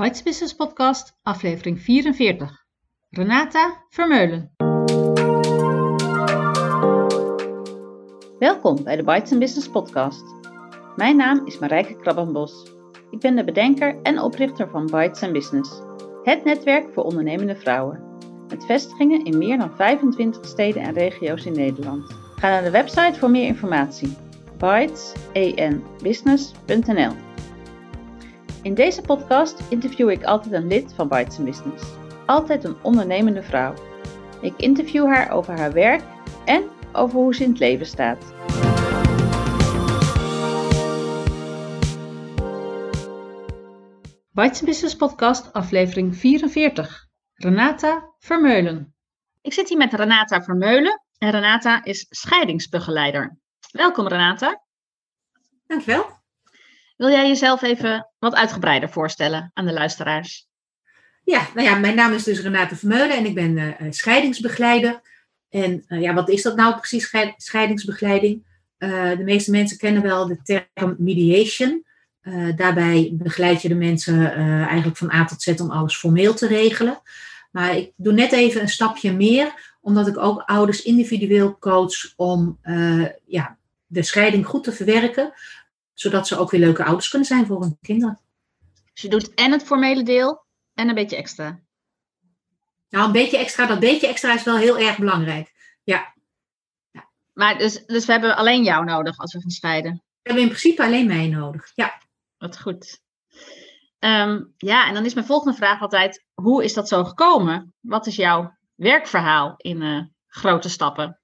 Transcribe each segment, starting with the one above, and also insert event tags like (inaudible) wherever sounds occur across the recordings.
Bites Business Podcast, aflevering 44. Renata Vermeulen. Welkom bij de Bites Business Podcast. Mijn naam is Marijke Krabbenbos. Ik ben de bedenker en oprichter van Bites Business, het netwerk voor ondernemende vrouwen. Met vestigingen in meer dan 25 steden en regio's in Nederland. Ga naar de website voor meer informatie. In deze podcast interview ik altijd een lid van Bites Business. Altijd een ondernemende vrouw. Ik interview haar over haar werk en over hoe ze in het leven staat. Bites Business Podcast, aflevering 44. Renata Vermeulen. Ik zit hier met Renata Vermeulen en Renata is scheidingsbegeleider. Welkom Renata. Dankjewel. Wil jij jezelf even wat uitgebreider voorstellen aan de luisteraars? Ja, nou ja, mijn naam is dus Renate Vermeulen en ik ben uh, scheidingsbegeleider. En uh, ja, wat is dat nou precies, scheidingsbegeleiding? De meeste mensen kennen wel de term mediation. daarbij begeleid je de mensen eigenlijk van A tot Z om alles formeel te regelen. Maar ik doe net even een stapje meer, omdat ik ook ouders individueel coach om ja, de scheiding goed te verwerken, zodat ze ook weer leuke ouders kunnen zijn voor hun kinderen. Dus je doet en het formele deel en een beetje extra. Nou, een beetje extra, dat beetje extra is wel heel erg belangrijk. Ja. ja. Maar dus, dus we hebben alleen jou nodig als we gaan scheiden? We hebben in principe alleen mij nodig, ja. Wat goed. Um, ja, en dan is mijn volgende vraag altijd: hoe is dat zo gekomen? Wat is jouw werkverhaal in uh, grote stappen?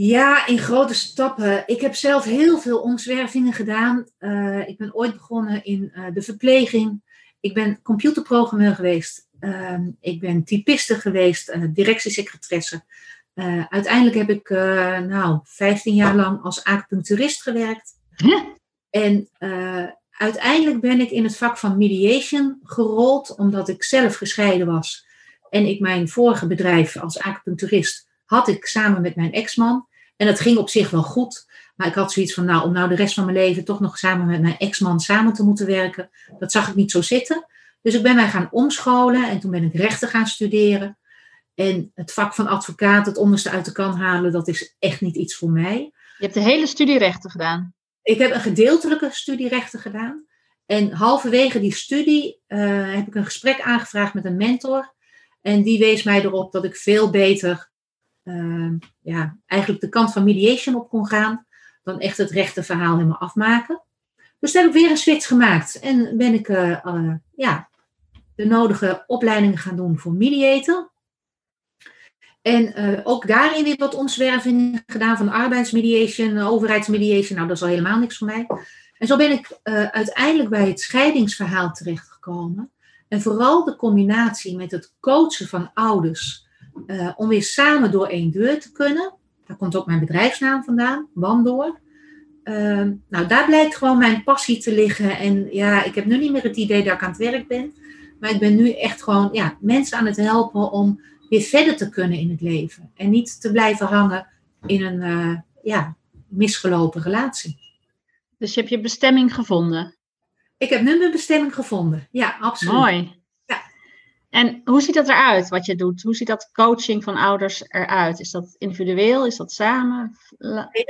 Ja, in grote stappen. Ik heb zelf heel veel omzwervingen gedaan. Uh, ik ben ooit begonnen in uh, de verpleging. Ik ben computerprogrammeur geweest. Uh, ik ben typiste geweest, directiesecretaresse. uiteindelijk heb ik nou, 15 jaar lang als acupuncturist gewerkt. Huh? En uiteindelijk ben ik in het vak van mediation gerold, omdat ik zelf gescheiden was. En ik mijn vorige bedrijf als acupuncturist had ik samen met mijn ex-man. En dat ging op zich wel goed. Maar ik had zoiets van, nou, om nou de rest van mijn leven toch nog samen met mijn ex-man samen te moeten werken, dat zag ik niet zo zitten. Dus ik ben mij gaan omscholen en toen ben ik rechten gaan studeren. En het vak van advocaat, het onderste uit de kan halen, dat is echt niet iets voor mij. Je hebt de hele studie rechten gedaan? Ik heb een gedeeltelijke studie rechten gedaan. En halverwege die studie uh, heb ik een gesprek aangevraagd met een mentor. En die wees mij erop dat ik veel beter uh, ja, eigenlijk de kant van mediation op kon gaan, dan echt het rechte verhaal helemaal afmaken. Dus toen heb ik weer een switch gemaakt en ben ik uh, uh, ja, de nodige opleidingen gaan doen voor mediator. En uh, ook daarin weer wat omzwervingen gedaan van arbeidsmediation, overheidsmediation. Nou, dat is al helemaal niks voor mij. En zo ben ik uiteindelijk bij het scheidingsverhaal terechtgekomen. En vooral de combinatie met het coachen van ouders uh, om weer samen door één deur te kunnen. Daar komt ook mijn bedrijfsnaam vandaan, Wandoor. Uh, nou, daar blijkt gewoon mijn passie te liggen. En ja, ik heb nu niet meer het idee dat ik aan het werk ben. Maar ik ben nu echt gewoon ja, mensen aan het helpen om weer verder te kunnen in het leven. En niet te blijven hangen in een uh, ja, misgelopen relatie. Dus je hebt je bestemming gevonden? Ik heb nu mijn bestemming gevonden. Ja, absoluut. Mooi. Hoe ziet dat eruit, wat je doet? Hoe ziet dat coaching van ouders eruit? Is dat individueel? Is dat samen?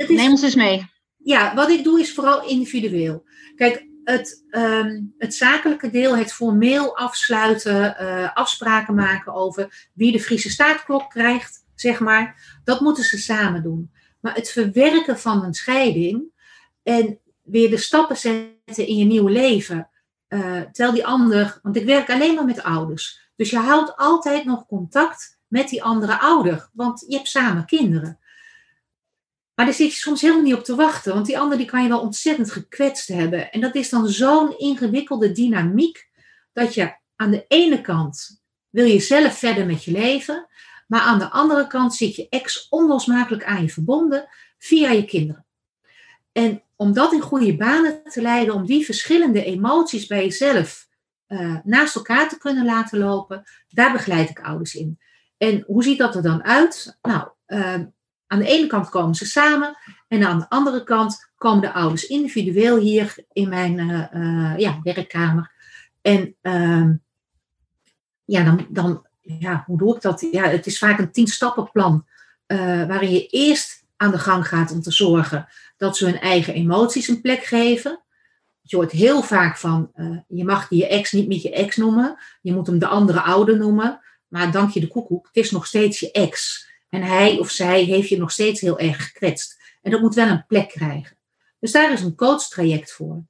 Neem ons eens mee. Ja, wat ik doe is vooral individueel. Kijk, het, um, het zakelijke deel, het formeel afsluiten, uh, afspraken maken over wie de Friese staatklok krijgt, zeg maar, dat moeten ze samen doen. Maar het verwerken van een scheiding en weer de stappen zetten in je nieuwe leven, uh, tel die ander, want ik werk alleen maar met ouders. Dus je houdt altijd nog contact met die andere ouder, want je hebt samen kinderen. Maar daar zit je soms helemaal niet op te wachten, want die ander die kan je wel ontzettend gekwetst hebben. En dat is dan zo'n ingewikkelde dynamiek, dat je aan de ene kant wil je zelf verder met je leven, maar aan de andere kant zit je ex onlosmakelijk aan je verbonden via je kinderen. En om dat in goede banen te leiden, om die verschillende emoties bij jezelf uh, naast elkaar te kunnen laten lopen, daar begeleid ik ouders in. En hoe ziet dat er dan uit? Nou, uh, aan de ene kant komen ze samen en aan de andere kant komen de ouders individueel hier in mijn uh, ja, werkkamer. En ehm, ja, dan, dan, ja, hoe doe ik dat? Ja, het is vaak een tien-stappenplan waarin je eerst aan de gang gaat om te zorgen dat ze hun eigen emoties een plek geven. Je hoort heel vaak van, uh, je mag je ex niet met je ex noemen. Je moet hem de andere ouder noemen. Maar dank je de koekoek, het is nog steeds je ex. En hij of zij heeft je nog steeds heel erg gekwetst. En dat moet wel een plek krijgen. Dus daar is een coachtraject voor.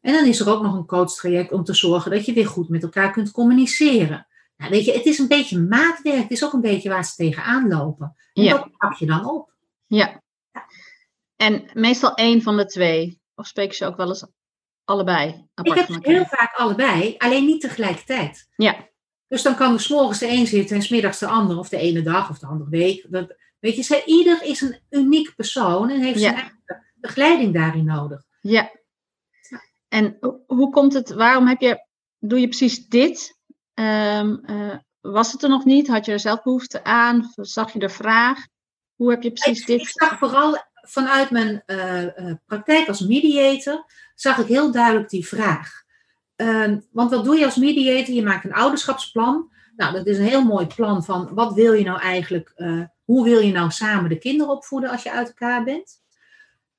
En dan is er ook nog een coachtraject om te zorgen dat je weer goed met elkaar kunt communiceren. Nou, weet je, het is een beetje maatwerk. Het is ook een beetje waar ze tegenaan lopen. En ja. dat pak je dan op. Ja. En meestal één van de twee. Of spreek je ook wel eens allebei? Ik heb heel vaak allebei, alleen niet tegelijkertijd. Ja. Dus dan kan er s'morgens de een zitten en smiddags de ander, of de ene dag of de andere week. Dat, weet je, zij, ieder is een uniek persoon en heeft zijn eigen begeleiding daarin nodig. Ja. En hoe komt het, waarom heb je, doe je precies dit? Um, uh, was het er nog niet? Had je er zelf behoefte aan? Zag je de vraag? Hoe heb je precies ik, dit? Ik zag vooral vanuit mijn uh, uh, praktijk als mediator, zag ik heel duidelijk die vraag. Um, want wat doe je als mediator? Je maakt een ouderschapsplan. Nou, dat is een heel mooi plan van wat wil je nou eigenlijk, hoe wil je nou samen de kinderen opvoeden als je uit elkaar bent?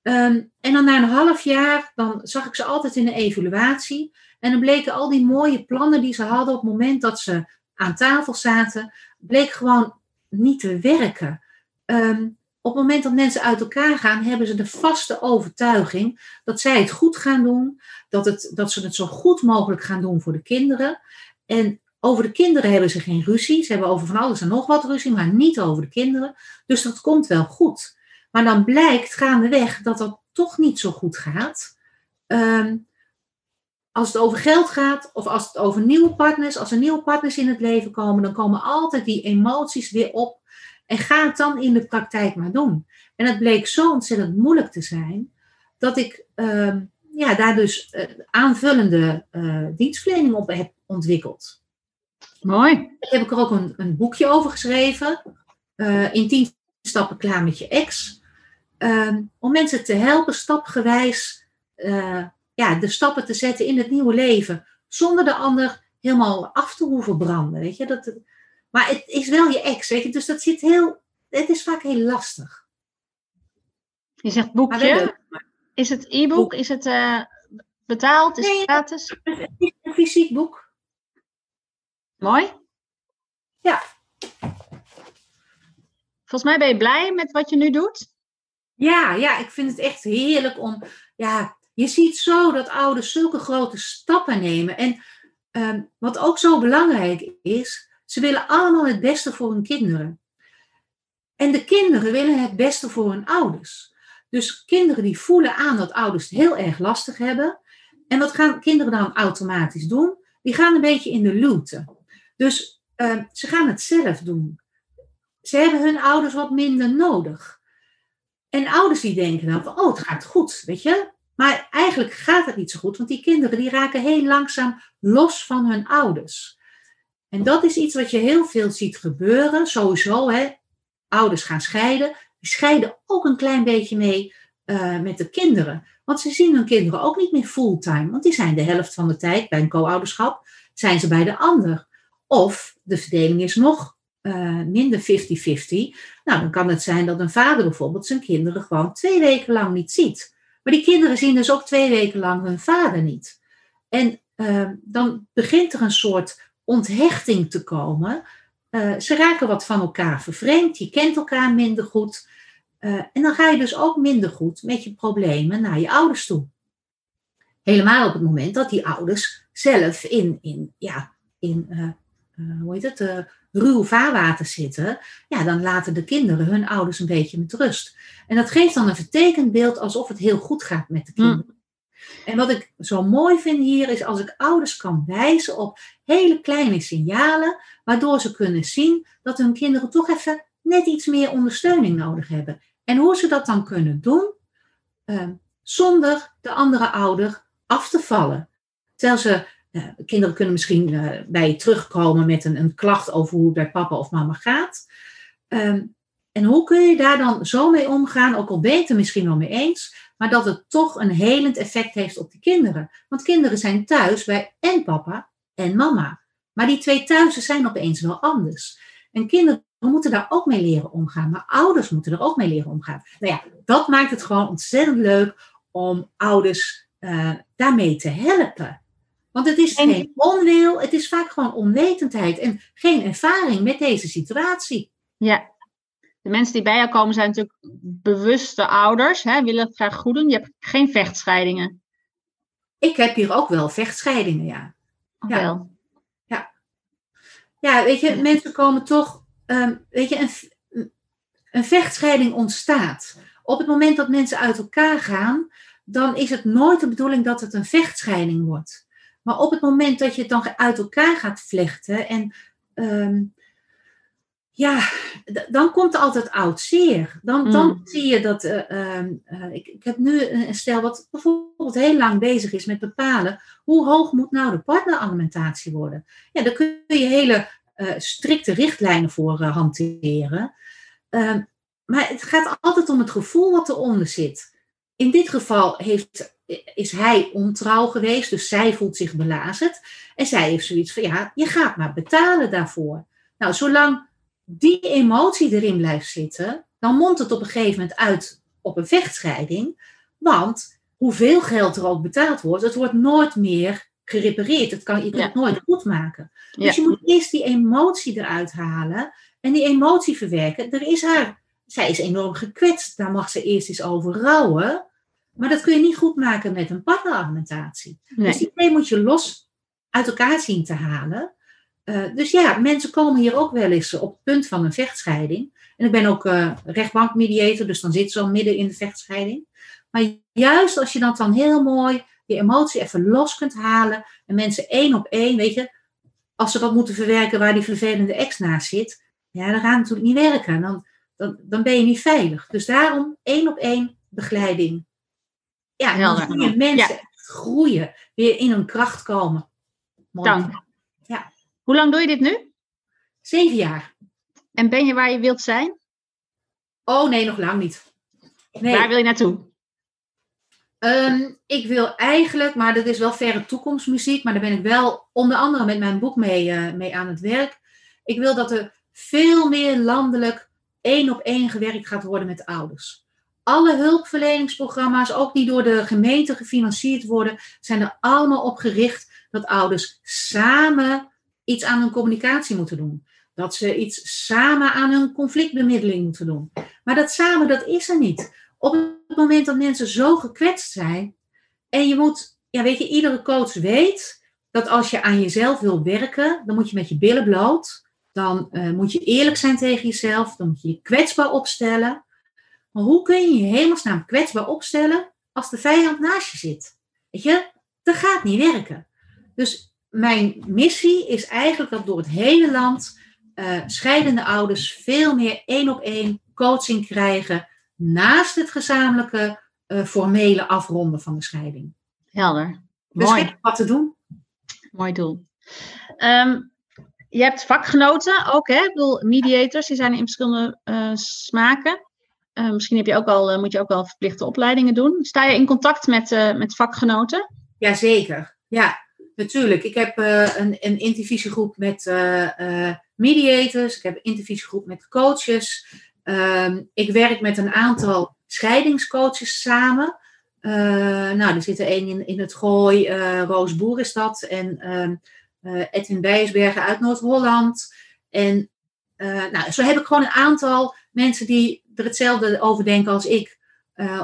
Um, en dan na een half jaar, dan zag ik ze altijd in de evaluatie. En dan bleken al die mooie plannen die ze hadden op het moment dat ze aan tafel zaten, bleek gewoon niet te werken. Um, op het moment dat mensen uit elkaar gaan, hebben ze de vaste overtuiging dat zij het goed gaan doen, dat, het, dat ze het zo goed mogelijk gaan doen voor de kinderen. En over de kinderen hebben ze geen ruzie. Ze hebben over van alles en nog wat ruzie, maar niet over de kinderen. Dus dat komt wel goed. Maar dan blijkt gaandeweg dat dat toch niet zo goed gaat. Um, als het over geld gaat of als het over nieuwe partners, als er nieuwe partners in het leven komen, dan komen altijd die emoties weer op. En ga het dan in de praktijk maar doen. En het bleek zo ontzettend moeilijk te zijn, dat ik uh, ja, daar dus uh, aanvullende uh, dienstverlening op heb ontwikkeld. Mooi. Daar heb ik er ook een, een boekje over geschreven. Uh, in 10 stappen klaar met je ex. Ehm, om mensen te helpen stapgewijs ja, de stappen te zetten in het nieuwe leven. Zonder de ander helemaal af te hoeven branden. Weet je? Dat, maar het is wel je ex, weet je? dus dat zit heel. Het is vaak heel lastig. Je zegt boekje. Is het e-book? Is het uh, betaald? Is nee, het gratis? Het is een fysiek boek. Mooi. Ja. Volgens mij ben je blij met wat je nu doet. Ja, ja, ik vind het echt heerlijk om. Ja, je ziet zo dat ouders zulke grote stappen nemen. En um, wat ook zo belangrijk is, ze willen allemaal het beste voor hun kinderen. En de kinderen willen het beste voor hun ouders. Dus kinderen die voelen aan dat ouders het heel erg lastig hebben. En wat gaan kinderen dan automatisch doen? Die gaan een beetje in de looten. Dus uh, ze gaan het zelf doen. Ze hebben hun ouders wat minder nodig. En ouders die denken dan van, oh, het gaat goed, weet je. Maar eigenlijk gaat het niet zo goed, want die kinderen die raken heel langzaam los van hun ouders. En dat is iets wat je heel veel ziet gebeuren, sowieso. Hè. Ouders gaan scheiden, die scheiden ook een klein beetje mee uh, met de kinderen. Want ze zien hun kinderen ook niet meer fulltime, want die zijn de helft van de tijd bij een co-ouderschap, zijn ze bij de ander. Of de verdeling is nog uh, minder 50-50. Nou, dan kan het zijn dat een vader bijvoorbeeld zijn kinderen gewoon twee weken lang niet ziet. Maar die kinderen zien dus ook twee weken lang hun vader niet. En uh, dan begint er een soort onthechting te komen. Uh, ze raken wat van elkaar vervreemd, je kent elkaar minder goed. Uh, en dan ga je dus ook minder goed met je problemen naar je ouders toe. Helemaal op het moment dat die ouders zelf in, in, ja, in hoe heet het, ruw vaarwater zitten, ja, dan laten de kinderen hun ouders een beetje met rust. En dat geeft dan een vertekend beeld alsof het heel goed gaat met de kinderen. Mm. En wat ik zo mooi vind hier is als ik ouders kan wijzen op hele kleine signalen, waardoor ze kunnen zien dat hun kinderen toch even net iets meer ondersteuning nodig hebben. En hoe ze dat dan kunnen doen uh, zonder de andere ouder af te vallen. Terwijl ze uh, kinderen kunnen misschien uh, bij je terugkomen met een, een, klacht over hoe het bij papa of mama gaat. Um, en hoe kun je daar dan zo mee omgaan, ook al ben er misschien wel mee eens, maar dat het toch een helend effect heeft op de kinderen. Want kinderen zijn thuis bij en papa en mama. Maar die twee thuisen zijn opeens wel anders. En kinderen moeten daar ook mee leren omgaan. Maar ouders moeten er ook mee leren omgaan. Nou ja, dat maakt het gewoon ontzettend leuk om ouders uh, daarmee te helpen. Want het is geen onwil, het is vaak gewoon onwetendheid en geen ervaring met deze situatie. Ja, de mensen die bij jou komen zijn natuurlijk bewuste ouders, hè, willen het graag goed doen. Je hebt geen vechtscheidingen. Ik heb hier ook wel vechtscheidingen, ja. Oh, ja. Wel. Ja. ja, weet je, mensen komen toch, um, weet je, een, een vechtscheiding ontstaat. Op het moment dat mensen uit elkaar gaan, dan is het nooit de bedoeling dat het een vechtscheiding wordt. Maar op het moment dat je het dan uit elkaar gaat vlechten en um, ja, dan komt er altijd oud zeer. Dan, dan mm. zie je dat. Uh, uh, ik, ik, heb nu een stel wat bijvoorbeeld heel lang bezig is met bepalen hoe hoog moet nou de partneralimentatie worden. Ja, daar kun je hele uh, strikte richtlijnen voor hanteren. Ehm, maar het gaat altijd om het gevoel wat eronder zit. In dit geval heeft, is hij ontrouw geweest, dus zij voelt zich belazerd. En zij heeft zoiets van: ja, je gaat maar betalen daarvoor. Nou, zolang die emotie erin blijft zitten, dan mondt het op een gegeven moment uit op een vechtscheiding. Want hoeveel geld er ook betaald wordt, het wordt nooit meer gerepareerd. Het kan, je kan het nooit goed maken. Dus je moet eerst die emotie eruit halen en die emotie verwerken. Er is haar, zij is enorm gekwetst, daar mag ze eerst eens over rouwen. Maar dat kun je niet goed maken met een partneralimentatie. Dus die twee moet je los uit elkaar zien te halen. Uh, dus ja, mensen komen hier ook wel eens op het punt van een vechtscheiding. En ik ben ook uh, rechtbankmediator, dus dan zit ze al midden in de vechtscheiding. Maar juist als je dat dan heel mooi, die emotie even los kunt halen. En mensen één op één, weet je, als ze dat moeten verwerken waar die vervelende ex naast zit. Ja, dan gaat het natuurlijk niet werken. Dan, dan, dan ben je niet veilig. Dus daarom één op één begeleiding. Ja, dan zie je mensen groeien, weer in hun kracht komen. Mooi. Dank. Hoe lang doe je dit nu? Zeven jaar. En ben je waar je wilt zijn? Oh nee, nog lang niet. Nee. Waar wil je naartoe? Um, ik wil eigenlijk, maar dat is wel verre toekomstmuziek, maar daar ben ik wel onder andere met mijn boek mee, uh, mee aan het werk. Ik wil dat er veel meer landelijk één op één gewerkt gaat worden met ouders. Alle hulpverleningsprogramma's, ook die door de gemeente gefinancierd worden, zijn er allemaal op gericht dat ouders samen iets aan hun communicatie moeten doen. Dat ze iets samen aan hun conflictbemiddeling moeten doen. Maar dat samen, dat is er niet. Op het moment dat mensen zo gekwetst zijn. En je moet, ja weet je, iedere coach weet dat als je aan jezelf wil werken, dan moet je met je billen bloot. Dan uh, moet je eerlijk zijn tegen jezelf. Dan moet je je kwetsbaar opstellen. Maar hoe kun je je hemelsnaam kwetsbaar opstellen als de vijand naast je zit? Weet je, dat gaat niet werken. Dus mijn missie is eigenlijk dat door het hele land uh, scheidende ouders veel meer één op één coaching krijgen naast het gezamenlijke uh, formele afronden van de scheiding. Helder. Dus Mooi. wat te doen. Mooi doel. Um, je hebt vakgenoten ook, hè? Ik bedoel, mediators, die zijn in verschillende uh, smaken. misschien heb je ook al, moet je ook wel verplichte opleidingen doen. Sta je in contact met, met vakgenoten? Jazeker, ja. Natuurlijk, ik heb uh, een, een intervisiegroep met uh, mediators, ik heb een intervisiegroep met coaches. Um, ik werk met een aantal scheidingscoaches samen. nou, er zit er één in, in het Gooi, Roos Boer is dat, en uh, Edwin Bijsbergen uit Noord-Holland. En nou, zo heb ik gewoon een aantal mensen die er hetzelfde over denken als ik,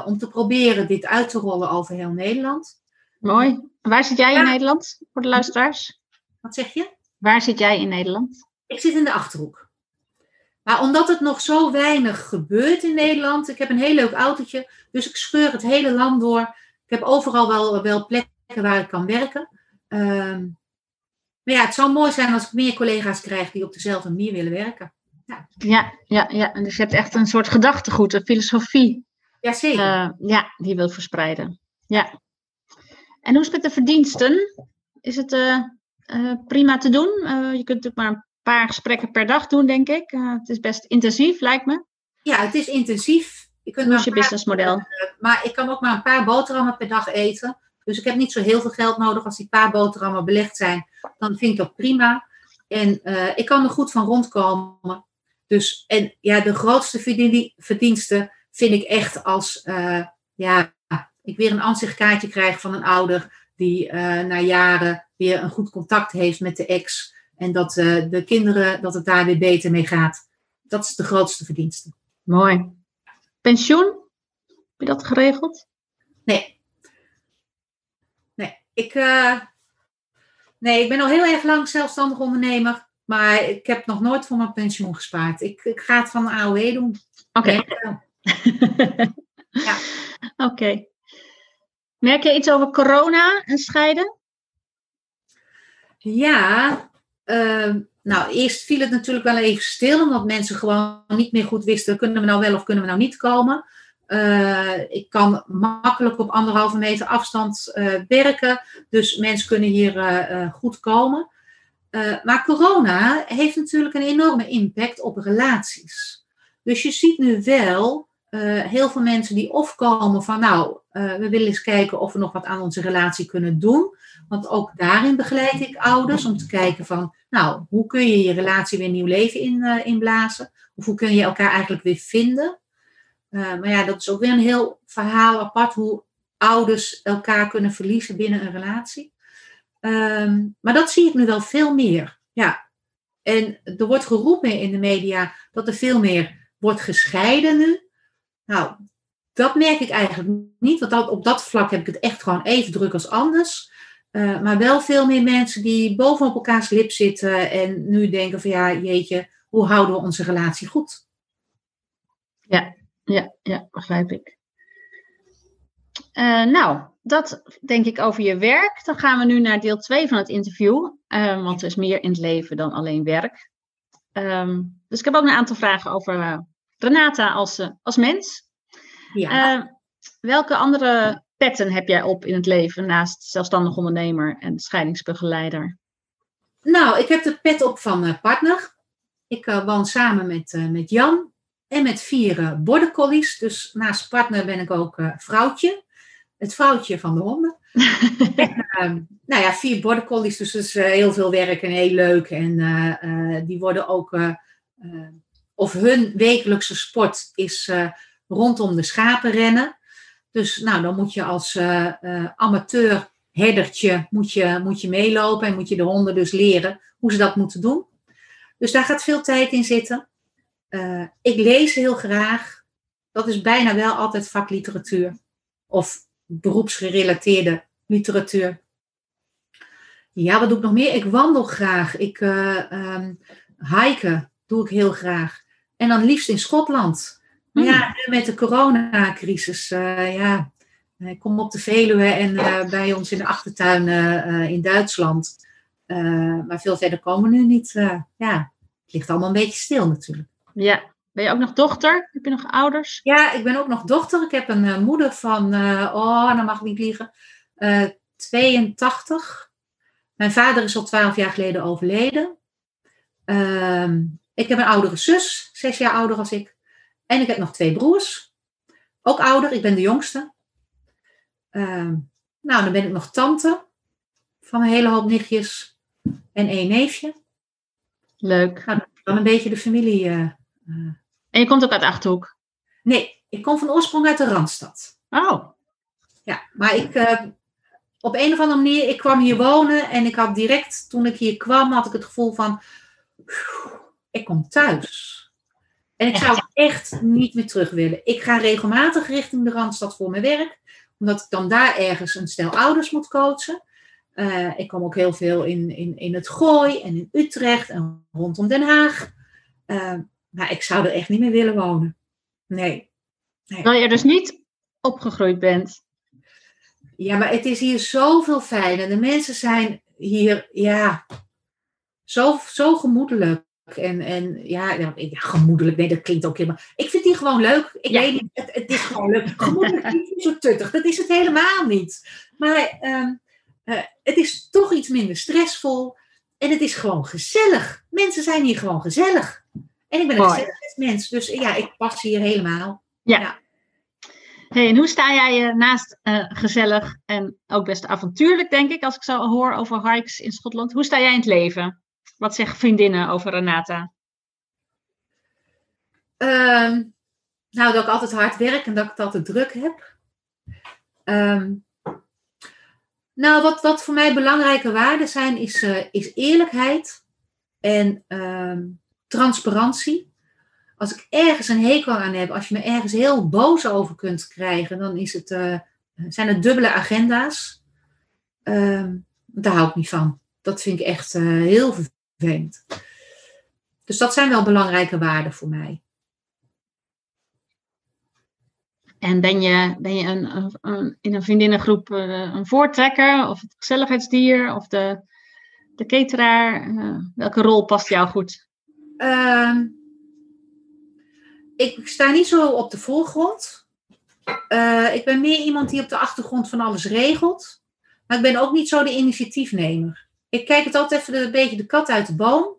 om te proberen dit uit te rollen over heel Nederland. Mooi. Waar zit jij in Nederland, voor de luisteraars? Wat zeg je? Waar zit jij in Nederland? Ik zit in de Achterhoek. Maar omdat het nog zo weinig gebeurt in Nederland, ik heb een heel leuk autootje, dus ik scheur het hele land door. Ik heb overal wel, wel plekken waar ik kan werken. Ehm, maar ja, het zou mooi zijn als ik meer collega's krijg die op dezelfde manier willen werken. Ja, ja, ja. ja. Dus je hebt echt een soort gedachtegoed, een filosofie. Jazeker. Uh, ja, die je wilt verspreiden. Ja. En hoe is het met de verdiensten? Is het uh, uh, prima te doen? Uh, je kunt natuurlijk maar een paar gesprekken per dag doen, denk ik. het is best intensief, lijkt me. Ja, het is intensief. Je kunt is je businessmodel? maar ik kan ook maar een paar boterhammen per dag eten. Dus ik heb niet zo heel veel geld nodig. Als die paar boterhammen belegd zijn, dan vind ik dat prima. En eh, ik kan er goed van rondkomen. Dus, en ja, de grootste verdiensten vind ik echt als, uh, ja, ik weer een ansichtkaartje krijg van een ouder die na jaren weer een goed contact heeft met de ex. En dat de kinderen, dat het daar weer beter mee gaat. Dat is de grootste verdienste. Mooi. Pensioen? Heb je dat geregeld? Nee. Nee, ik, uh, nee, ik ben al heel erg lang zelfstandig ondernemer. Maar ik heb nog nooit voor mijn pensioen gespaard. Ik, ik ga het van de AOW doen. Oké. (laughs) ja. Oké. Merk je iets over corona en scheiden? Ja, uh, nou, eerst viel het natuurlijk wel even stil, omdat mensen gewoon niet meer goed wisten, kunnen we nou wel of kunnen we nou niet komen. Uh, ik kan makkelijk op anderhalve meter afstand uh, werken, dus mensen kunnen hier uh, goed komen. maar corona heeft natuurlijk een enorme impact op relaties. Dus je ziet nu wel heel veel mensen die of komen van, nou, we willen eens kijken of we nog wat aan onze relatie kunnen doen. Want ook daarin begeleid ik ouders om te kijken van, nou, hoe kun je je relatie weer nieuw leven in, uh, inblazen? Of hoe kun je elkaar eigenlijk weer vinden? Maar ja, dat is ook weer een heel verhaal apart, hoe ouders elkaar kunnen verliezen binnen een relatie. Um, maar dat zie ik nu wel veel meer. Ja. En er wordt geroepen in de media dat er veel meer wordt gescheiden nu. Nou, dat merk ik eigenlijk niet, want op dat vlak heb ik het echt gewoon even druk als anders. Uh, maar wel veel meer mensen die bovenop elkaars lip zitten en nu denken van ja, jeetje, hoe houden we onze relatie goed? Ja, ja, ja, begrijp ik. Uh, nou, dat denk ik over je werk. Dan gaan we nu naar deel 2 van het interview. Uh, want er is meer in het leven dan alleen werk. Um, dus ik heb ook een aantal vragen over Renata als, als mens. Ja. welke andere petten heb jij op in het leven naast zelfstandig ondernemer en scheidingsbegeleider? Nou, ik heb de pet op van uh, partner. Ik uh, woon samen met, uh, met Jan en met vier border collies. Dus naast partner ben ik ook vrouwtje. Het vrouwtje van de honden. (laughs) en, ehm, nou ja, vier border collies, dus dat is heel veel werk en heel leuk. En die worden ook, of hun wekelijkse sport is rondom de schapen rennen. Dus nou, dan moet je als uh, amateur herdertje moet je, moet je meelopen en moet je de honden dus leren hoe ze dat moeten doen. Dus daar gaat veel tijd in zitten. Ik lees heel graag. Dat is bijna wel altijd vakliteratuur of beroepsgerelateerde literatuur. Ja, wat doe ik nog meer? Ik wandel graag. Ik um, hiken doe ik heel graag. En dan liefst in Schotland. Ja, hmm. nu met de coronacrisis. Uh, ja, ik kom op de Veluwe en uh, bij ons in de achtertuin uh, in Duitsland. maar veel verder komen we nu niet. ja, het ligt allemaal een beetje stil natuurlijk. Ja, ben je ook nog dochter? Heb je nog ouders? Ja, ik ben ook nog dochter. Ik heb een moeder van, oh, dan mag ik niet liegen, 82. Mijn vader is al 12 jaar geleden overleden. Ehm, ik heb een oudere zus, zes jaar ouder als ik. En ik heb nog twee broers. Ook ouder, ik ben de jongste. Uh, nou, dan ben ik nog tante van een hele hoop nichtjes en één neefje. Leuk. Nou, dan een beetje de familie. Uh, en je komt ook uit Achterhoek? Nee, ik kom van oorsprong uit de Randstad. Oh. Ja, maar ik, uh, op een of andere manier, ik kwam hier wonen en ik had direct, toen ik hier kwam, had ik het gevoel van, ik kom thuis. En ik zou echt niet meer terug willen. Ik ga regelmatig richting de Randstad voor mijn werk, omdat ik dan daar ergens een stel ouders moet coachen. Uh, ik kom ook heel veel in, in, in het Gooi en in Utrecht en rondom Den Haag. Uh, maar ik zou er echt niet meer willen wonen. Nee. nee. Terwijl je dus niet opgegroeid bent. Ja, maar het is hier zoveel fijner. De mensen zijn hier, ja, zo, zo gemoedelijk. En, en ja, ja, gemoedelijk, nee, dat klinkt ook helemaal. Ik vind die gewoon leuk. Ik weet niet, het, het, is gewoon leuk. Gemoedelijk klinkt niet zo tuttig. Dat is het helemaal niet. Maar uh, uh, het is toch iets minder stressvol. En het is gewoon gezellig. Mensen zijn hier gewoon gezellig. En ik ben een gezellig mens. Dus ja, ik pas hier helemaal. Ja. ja. Hey, en hoe sta jij naast uh, gezellig en ook best avontuurlijk, denk ik, als ik zo hoor over hikes in Schotland? Hoe sta jij in het leven? Wat zeggen vriendinnen over Renata? Ehm, nou, dat ik altijd hard werk en dat ik het altijd druk heb. Ehm, nou, wat, wat voor mij belangrijke waarden zijn, is, uh, is eerlijkheid en ehm, transparantie. Als ik ergens een hekel aan heb, als je me ergens heel boos over kunt krijgen, dan is het, uh, zijn het dubbele agenda's. daar hou ik niet van. Dat vind ik echt uh, heel Dus dat zijn wel belangrijke waarden voor mij. En ben je, ben je een, een, in een vriendinnengroep uh, een voortrekker of het gezelligheidsdier of de, de cateraar? Uh, welke rol past jou goed? Uh, ik sta niet zo op de voorgrond. Uh, ik ben meer iemand die op de achtergrond van alles regelt. Maar ik ben ook niet zo de initiatiefnemer. Ik kijk het altijd even een beetje de kat uit de boom.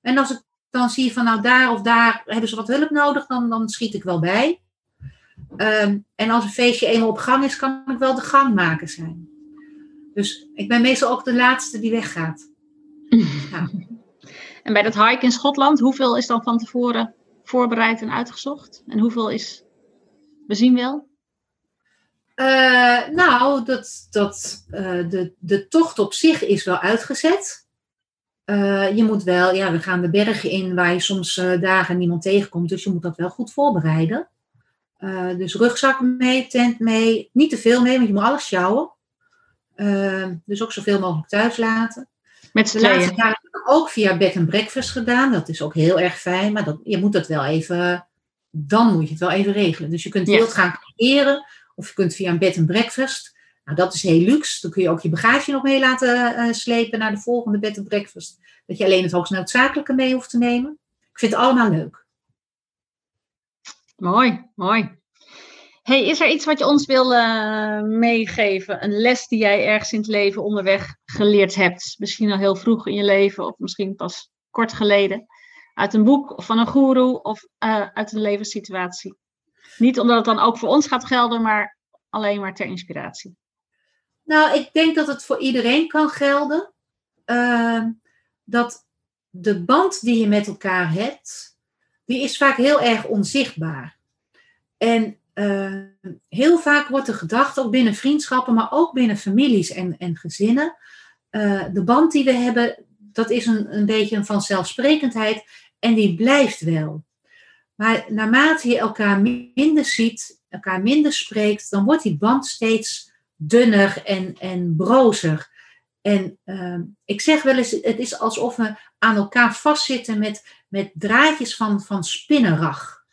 En als ik dan zie van nou daar of daar hebben ze wat hulp nodig, dan, dan schiet ik wel bij. Ehm, en als een feestje eenmaal op gang is, kan ik wel de gangmaker zijn. Dus ik ben meestal ook de laatste die weggaat. (laughs) Ja. En bij dat hike in Schotland, hoeveel is dan van tevoren voorbereid en uitgezocht? En hoeveel is, we zien wel? Uh, nou, dat, dat, uh, de, de tocht op zich is wel uitgezet. Uh, je moet wel, ja, we gaan de bergen in waar je soms dagen niemand tegenkomt. Dus je moet dat wel goed voorbereiden. Dus rugzak mee, tent mee. Niet te veel mee, want je moet alles sjouwen. Dus ook zoveel mogelijk thuis laten. Met z'n laatste ik ook via bed and breakfast gedaan. Dat is ook heel erg fijn. Maar dat, je moet dat wel even... Dan moet je het wel even regelen. Dus je kunt heel gaan creëren. Of je kunt via een bed and breakfast. Nou, dat is heel luxe. Dan kun je ook je bagage nog mee laten uh, slepen naar de volgende bed and breakfast. Dat je alleen het hoogst noodzakelijke mee hoeft te nemen. Ik vind het allemaal leuk. Mooi, mooi. Hey, is er iets wat je ons wil uh, meegeven? Een les die jij ergens in het leven onderweg geleerd hebt? Misschien al heel vroeg in je leven of misschien pas kort geleden. Uit een boek of van een guru of uh, uit een levenssituatie. Niet omdat het dan ook voor ons gaat gelden, maar alleen maar ter inspiratie. Nou, ik denk dat het voor iedereen kan gelden. Uh, dat de band die je met elkaar hebt, die is vaak heel erg onzichtbaar. En uh, heel vaak wordt er gedacht, ook binnen vriendschappen, maar ook binnen families en, en gezinnen. Uh, de band die we hebben, dat is een, een beetje een vanzelfsprekendheid en die blijft wel. Maar naarmate je elkaar minder ziet, elkaar minder spreekt, dan wordt die band steeds dunner en, en brozer. En uh, ik zeg wel eens, het is alsof we aan elkaar vastzitten met, met draadjes van, van spinnenrag.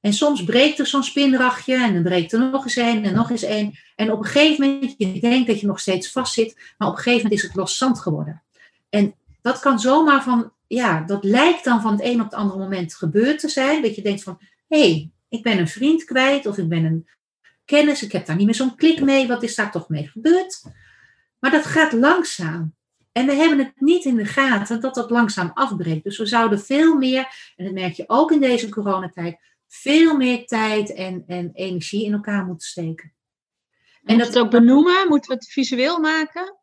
En soms breekt er zo'n spinragje en dan breekt er nog eens één en nog eens één. En op een gegeven moment, je denkt dat je nog steeds vastzit, maar op een gegeven moment is het los zand geworden. En dat kan zomaar van, ja, dat lijkt dan van het een op het andere moment gebeurd te zijn. Dat je denkt van, hé, hey, ik ben een vriend kwijt of ik ben een kennis, ik heb daar niet meer zo'n klik mee, wat is daar toch mee gebeurd? Maar dat gaat langzaam. En we hebben het niet in de gaten dat dat langzaam afbreekt. Dus we zouden veel meer, en dat merk je ook in deze coronatijd, veel meer tijd en, en energie in elkaar moeten steken. En dat ook benoemen? Moeten we het visueel maken?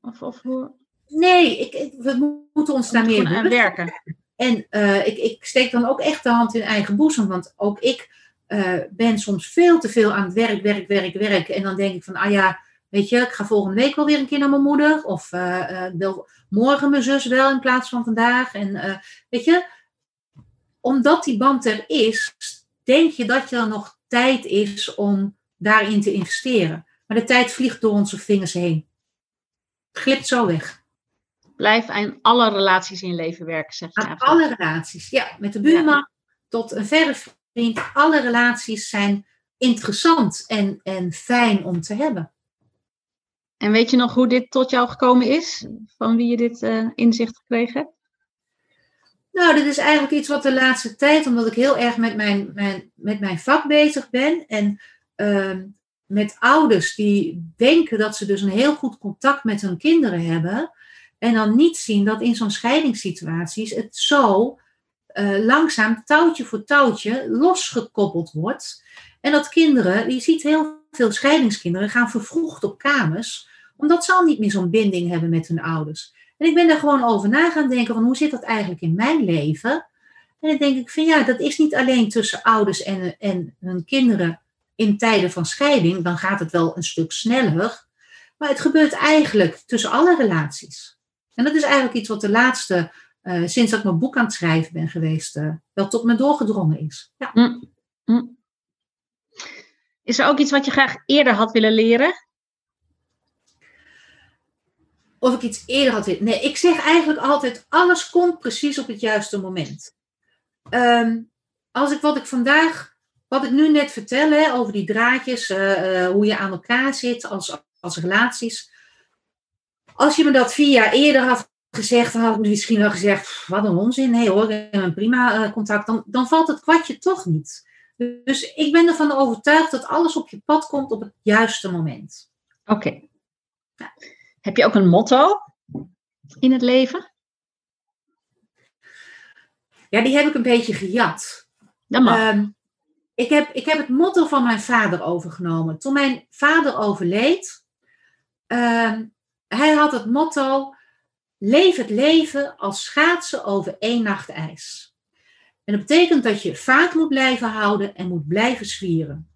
Of, of hoe? Nee, ik, ik, we moeten ons daar meer aan werken. En uh, ik, ik steek dan ook echt de hand in eigen boezem, want ook ik uh, ben soms veel te veel aan het werk, werk, werk, werk. En dan denk ik van, ah ja, weet je, ik ga volgende week wel weer een keer naar mijn moeder. Of uh, wil morgen mijn zus wel in plaats van vandaag. En weet je, omdat die band er is, denk je dat er nog tijd is om daarin te investeren. Maar de tijd vliegt door onze vingers heen. Het glipt zo weg. Blijf aan alle relaties in leven werken, zeg je. Aan alle relaties, ja. Met de buurman ja. tot een verre vriend. Alle relaties zijn interessant en, en fijn om te hebben. En weet je nog hoe dit tot jou gekomen is? Van wie je dit uh, inzicht gekregen hebt? Nou, dit is eigenlijk iets wat de laatste tijd, omdat ik heel erg met mijn, mijn, met mijn vak bezig ben. En uh, met ouders die denken dat ze dus een heel goed contact met hun kinderen hebben. En dan niet zien dat in zo'n scheidingssituaties het zo uh, langzaam touwtje voor touwtje losgekoppeld wordt. En dat kinderen, je ziet heel veel scheidingskinderen gaan vervroegd op kamers, omdat ze al niet meer zo'n binding hebben met hun ouders. En ik ben daar gewoon over na gaan denken van hoe zit dat eigenlijk in mijn leven? En dan denk ik van ja, dat is niet alleen tussen ouders en, en hun kinderen in tijden van scheiding, dan gaat het wel een stuk sneller. Maar het gebeurt eigenlijk tussen alle relaties. En dat is eigenlijk iets wat de laatste, uh, sinds dat ik mijn boek aan het schrijven ben geweest, uh, wel tot me doorgedrongen is. Ja. Mm, mm. Is er ook iets wat je graag eerder had willen leren? Of ik iets eerder had willen. Nee, ik zeg eigenlijk altijd: alles komt precies op het juiste moment. Um, als ik wat ik vandaag, wat ik nu net vertel hè, over die draadjes, uh, hoe je aan elkaar zit als, als relaties. Als je me dat vier jaar eerder had gezegd, dan had ik misschien wel gezegd: wat een onzin. Nee hoor, ik heb een prima uh, contact. Dan, dan valt het kwartje toch niet. Dus ik ben ervan overtuigd dat alles op je pad komt op het juiste moment. Oké. Ja. Heb je ook een motto in het leven? Ja, die heb ik een beetje gejat. Dat mag. Ehm, ik, heb, ik heb het motto van mijn vader overgenomen. Toen mijn vader overleed, uh, hij had het motto: leef het leven als schaatsen over één nacht ijs. En dat betekent dat je vaart moet blijven houden en moet blijven zwieren.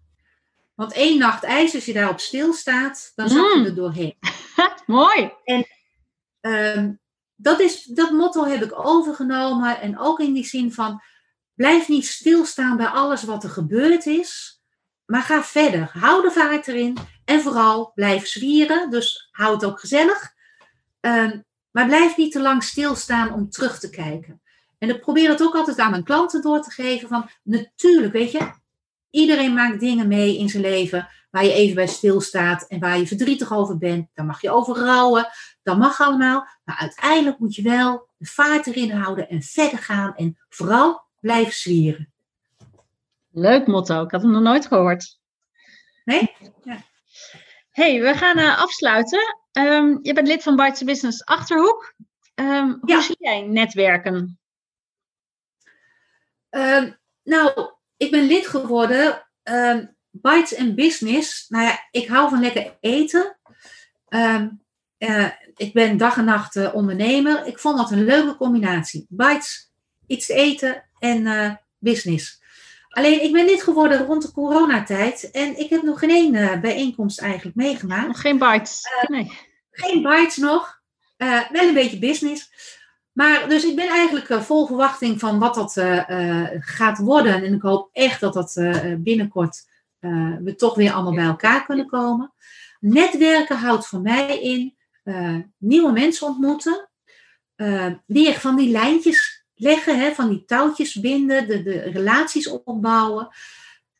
Want één nacht ijs, als je daarop stilstaat, dan zak je mm. er doorheen. (laughs) Mooi. En ehm, dat, is, dat motto heb ik overgenomen. En ook in die zin van, blijf niet stilstaan bij alles wat er gebeurd is. Maar ga verder. Hou de vaart erin. En vooral blijf zwieren. Dus hou het ook gezellig. Um, maar blijf niet te lang stilstaan om terug te kijken. En ik probeer het ook altijd aan mijn klanten door te geven. Van natuurlijk, weet je, iedereen maakt dingen mee in zijn leven waar je even bij stilstaat en waar je verdrietig over bent. Daar mag je over rouwen, dat mag allemaal. Maar uiteindelijk moet je wel de vaart erin houden en verder gaan en vooral blijven zwieren. Leuk motto, ik had hem nog nooit gehoord. Nee? Ja. hey, we gaan uh, afsluiten. Um, je bent lid van Bites Business Achterhoek. Um, hoe zie jij netwerken? Um, nou, ik ben lid geworden. Bites and Business. Nou ja, ik hou van lekker eten. Uh, ik ben dag en nacht uh, ondernemer. Ik vond dat een leuke combinatie. Bites, iets te eten en uh, business. Alleen, ik ben lid geworden rond de coronatijd. En ik heb nog geen één bijeenkomst eigenlijk meegemaakt. Nog geen bites? nee. Geen bites nog. wel een beetje business. Maar dus ik ben eigenlijk vol verwachting van wat dat gaat worden. En ik hoop echt dat dat binnenkort we toch weer allemaal bij elkaar kunnen komen. Netwerken houdt voor mij in nieuwe mensen ontmoeten. Weer van die lijntjes leggen, hè, van die touwtjes binden, de, de relaties opbouwen.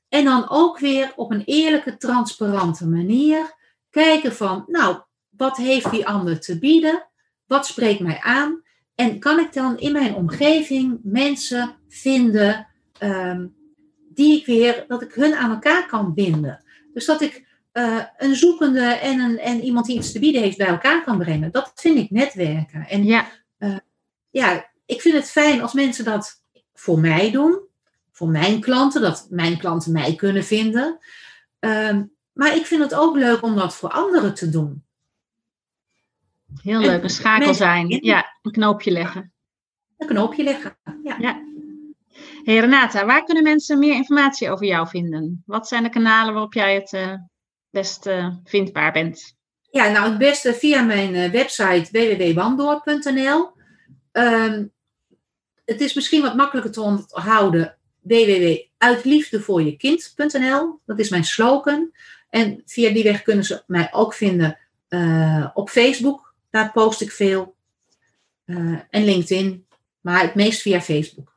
En dan ook weer op een eerlijke, transparante manier kijken van, nou, wat heeft die ander te bieden? Wat spreekt mij aan? En kan ik dan in mijn omgeving mensen vinden um, die ik weer, dat ik hun aan elkaar kan binden? Dus dat ik uh, een zoekende en, een, en iemand die iets te bieden heeft bij elkaar kan brengen. Dat vind ik netwerken. En ja. Uh, ja, ik vind het fijn als mensen dat voor mij doen. Voor mijn klanten, dat mijn klanten mij kunnen vinden. Uh, maar ik vind het ook leuk om dat voor anderen te doen. Heel leuk, een schakel zijn. Ja, een knoopje leggen. Een knoopje leggen, ja. ja. Hey Renata, waar kunnen mensen meer informatie over jou vinden? Wat zijn de kanalen waarop jij het uh, best uh, vindbaar bent? Ja, nou het beste via mijn uh, website www.wandoor.nl. Um, ehm, het is misschien wat makkelijker te onthouden www.uitliefdevoorjekind.nl. Dat is mijn slogan. En via die weg kunnen ze mij ook vinden uh, op Facebook. Daar post ik veel. en LinkedIn. Maar het meest via Facebook.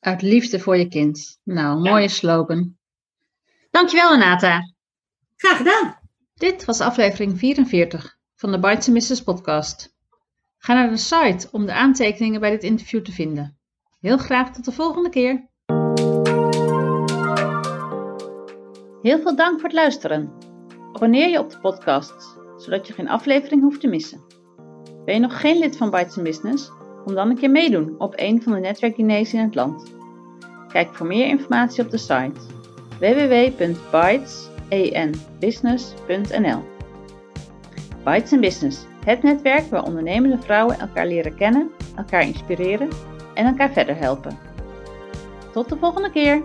Uit liefde voor je kind. Nou, mooie slogan. Dankjewel, Renata. Graag gedaan. Dit was aflevering 44 van de Bites Mrs. podcast. Ga naar de site om de aantekeningen bij dit interview te vinden. Heel graag tot de volgende keer. Heel veel dank voor het luisteren. Abonneer je op de podcast, zodat je geen aflevering hoeft te missen. Ben je nog geen lid van Bites Business? Kom dan een keer meedoen op een van de netwerkdiners in het land. Kijk voor meer informatie op de site www.bytesenbusiness.nl Bytes Business, het netwerk waar ondernemende vrouwen elkaar leren kennen, elkaar inspireren en elkaar verder helpen. Tot de volgende keer!